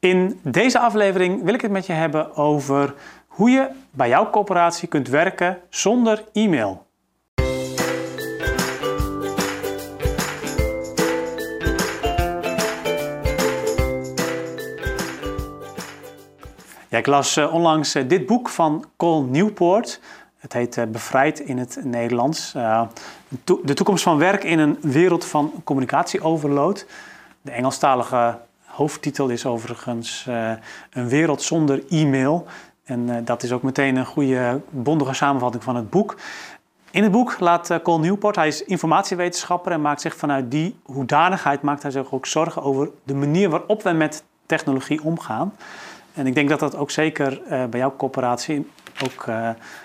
In deze aflevering wil ik het met je hebben over hoe je bij jouw corporatie kunt werken zonder e-mail. Ja, ik las eh, onlangs eh, dit boek van Col Newport. Het heet eh, Bevrijd in het Nederlands. de toekomst van werk in een wereld van communicatieoverload. De Engelstalige hoofdtitel is overigens Een wereld zonder e-mail. En dat is ook meteen een goede, bondige samenvatting van het boek. In het boek laat Col Newport, hij is informatiewetenschapper en maakt zich vanuit die hoedanigheid maakt hij zich ook zorgen over de manier waarop we met technologie omgaan. En ik denk dat dat ook zeker bij jouw coöperatie, ook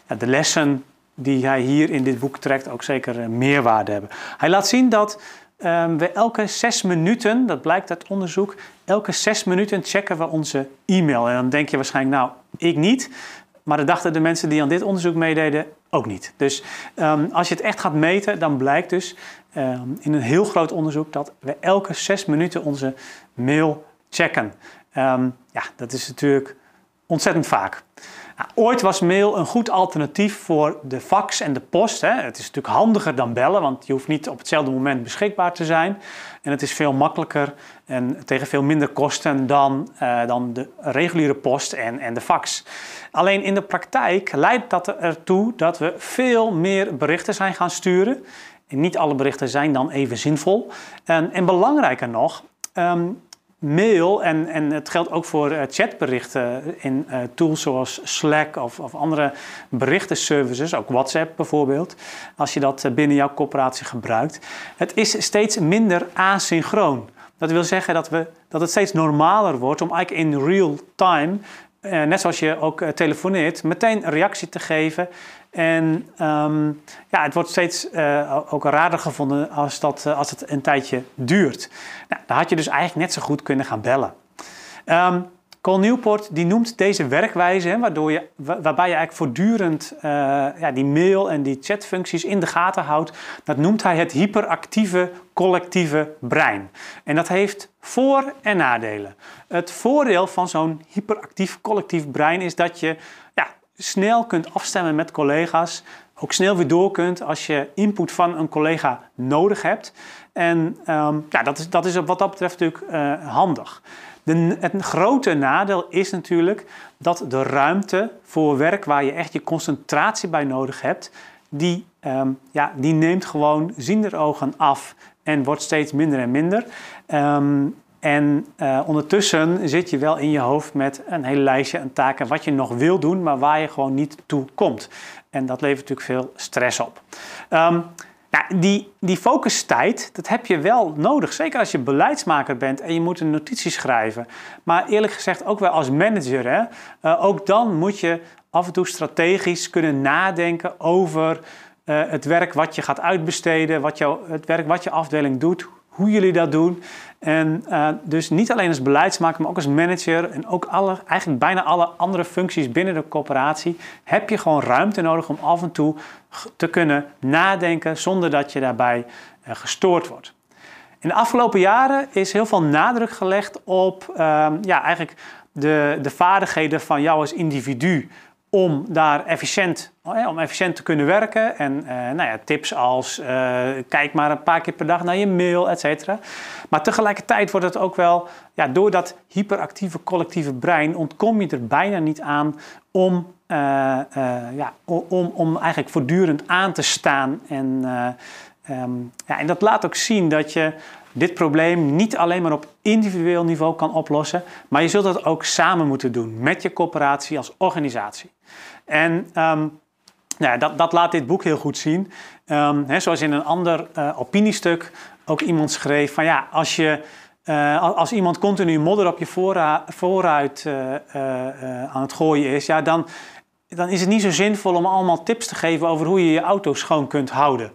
ja, de lessen die hij hier in dit boek trekt, ook zeker meerwaarde hebben. Hij laat zien dat um, we elke zes minuten, dat blijkt uit onderzoek, elke zes minuten checken we onze e-mail. En dan denk je waarschijnlijk, nou, ik niet. Maar dat dachten de mensen die aan dit onderzoek meededen ook niet. Dus um, als je het echt gaat meten, dan blijkt dus um, in een heel groot onderzoek dat we elke zes minuten onze mail checken. Ja, dat is natuurlijk ontzettend vaak. Nou, ooit was mail een goed alternatief voor de fax en de post. Hè. Het is natuurlijk handiger dan bellen, want je hoeft niet op hetzelfde moment beschikbaar te zijn. En het is veel makkelijker en tegen veel minder kosten dan, uh, dan de reguliere post en, en de fax. Alleen in de praktijk leidt dat ertoe dat we veel meer berichten zijn gaan sturen. En niet alle berichten zijn dan even zinvol. En, en belangrijker nog, um, mail, en, en het geldt ook voor uh, chatberichten in uh, tools zoals Slack of, of andere berichtenservices, ook WhatsApp bijvoorbeeld, als je dat uh, binnen jouw corporatie gebruikt. Het is steeds minder asynchroon. Dat wil zeggen dat, we, dat het steeds normaler wordt om eigenlijk in real time, net zoals je ook telefoneert, meteen een reactie te geven en um, ja, het wordt steeds uh, ook raarder gevonden als, dat, uh, als het een tijdje duurt. Nou, dan had je dus eigenlijk net zo goed kunnen gaan bellen. Um, Col Newport die noemt deze werkwijze, hè, waardoor je, waarbij je eigenlijk voortdurend uh, ja, die mail- en die chatfuncties in de gaten houdt, dat noemt hij het hyperactieve collectieve brein. En dat heeft voor- en nadelen. Het voordeel van zo'n hyperactief collectief brein is dat je ja, snel kunt afstemmen met collega's. Ook snel weer door kunt als je input van een collega nodig hebt. En um, ja, dat is, dat is wat dat betreft natuurlijk uh, handig. De, het grote nadeel is natuurlijk dat de ruimte voor werk waar je echt je concentratie bij nodig hebt, die, um, ja, die neemt gewoon ogen af en wordt steeds minder en minder. Um, en uh, ondertussen zit je wel in je hoofd met een hele lijstje aan taken wat je nog wil doen, maar waar je gewoon niet toe komt. En dat levert natuurlijk veel stress op. Um, ja, die, die focustijd, dat heb je wel nodig. Zeker als je beleidsmaker bent en je moet een notitie schrijven. Maar eerlijk gezegd ook wel als manager. Hè? Uh, ook dan moet je af en toe strategisch kunnen nadenken over uh, het werk wat je gaat uitbesteden, wat jou, het werk wat je afdeling doet, hoe jullie dat doen. En uh, dus niet alleen als beleidsmaker, maar ook als manager en ook alle, eigenlijk bijna alle andere functies binnen de corporatie heb je gewoon ruimte nodig om af en toe te kunnen nadenken zonder dat je daarbij uh, gestoord wordt. In de afgelopen jaren is heel veel nadruk gelegd op uh, ja, eigenlijk de, de vaardigheden van jou als individu om daar efficiënt, oh om efficiënt te kunnen werken. En uh, nou ja, tips als uh, kijk maar een paar keer per dag naar je mail, et cetera. Maar tegelijkertijd wordt het ook wel, ja, door dat hyperactieve collectieve brein ontkom je er bijna niet aan om, uh, ja, om, om eigenlijk voortdurend aan te staan. En, um, ja, en dat laat ook zien dat je dit probleem niet alleen maar op individueel niveau kan oplossen, maar je zult dat ook samen moeten doen met je corporatie als organisatie. En um, nou ja, dat, dat, laat dit boek heel goed zien. Um, hè, zoals in een ander uh, opiniestuk ook iemand schreef van ja, als je uh, als iemand continu modder op je vooruit uh, aan het gooien is, ja, dan, dan is het niet zo zinvol om allemaal tips te geven over hoe je je auto schoon kunt houden.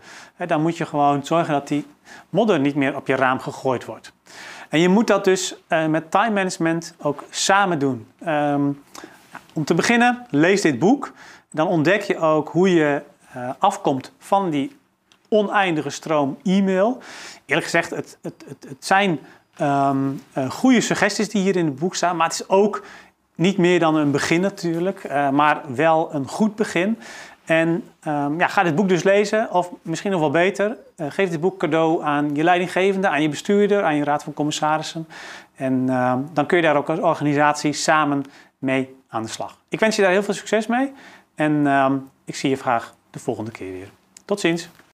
Dan moet je gewoon zorgen dat die modder niet meer op je raam gegooid wordt. En je moet dat dus uh, met time management ook samen doen. Um, om te beginnen, lees dit boek. Dan ontdek je ook hoe je uh, afkomt van die oneindige stroom e-mail. Eerlijk gezegd, het, het, het, het zijn um, goede suggesties die hier in het boek staan. Maar het is ook niet meer dan een begin natuurlijk, uh, maar wel een goed begin. En um, ja, ga dit boek dus lezen, of misschien nog wel beter, uh, geef dit boek cadeau aan je leidinggevende, aan je bestuurder, aan je raad van commissarissen. En uh, dan kun je daar ook als organisatie samen mee aan de slag. Ik wens je daar heel veel succes mee en uh, ik zie je graag de volgende keer weer. Tot ziens.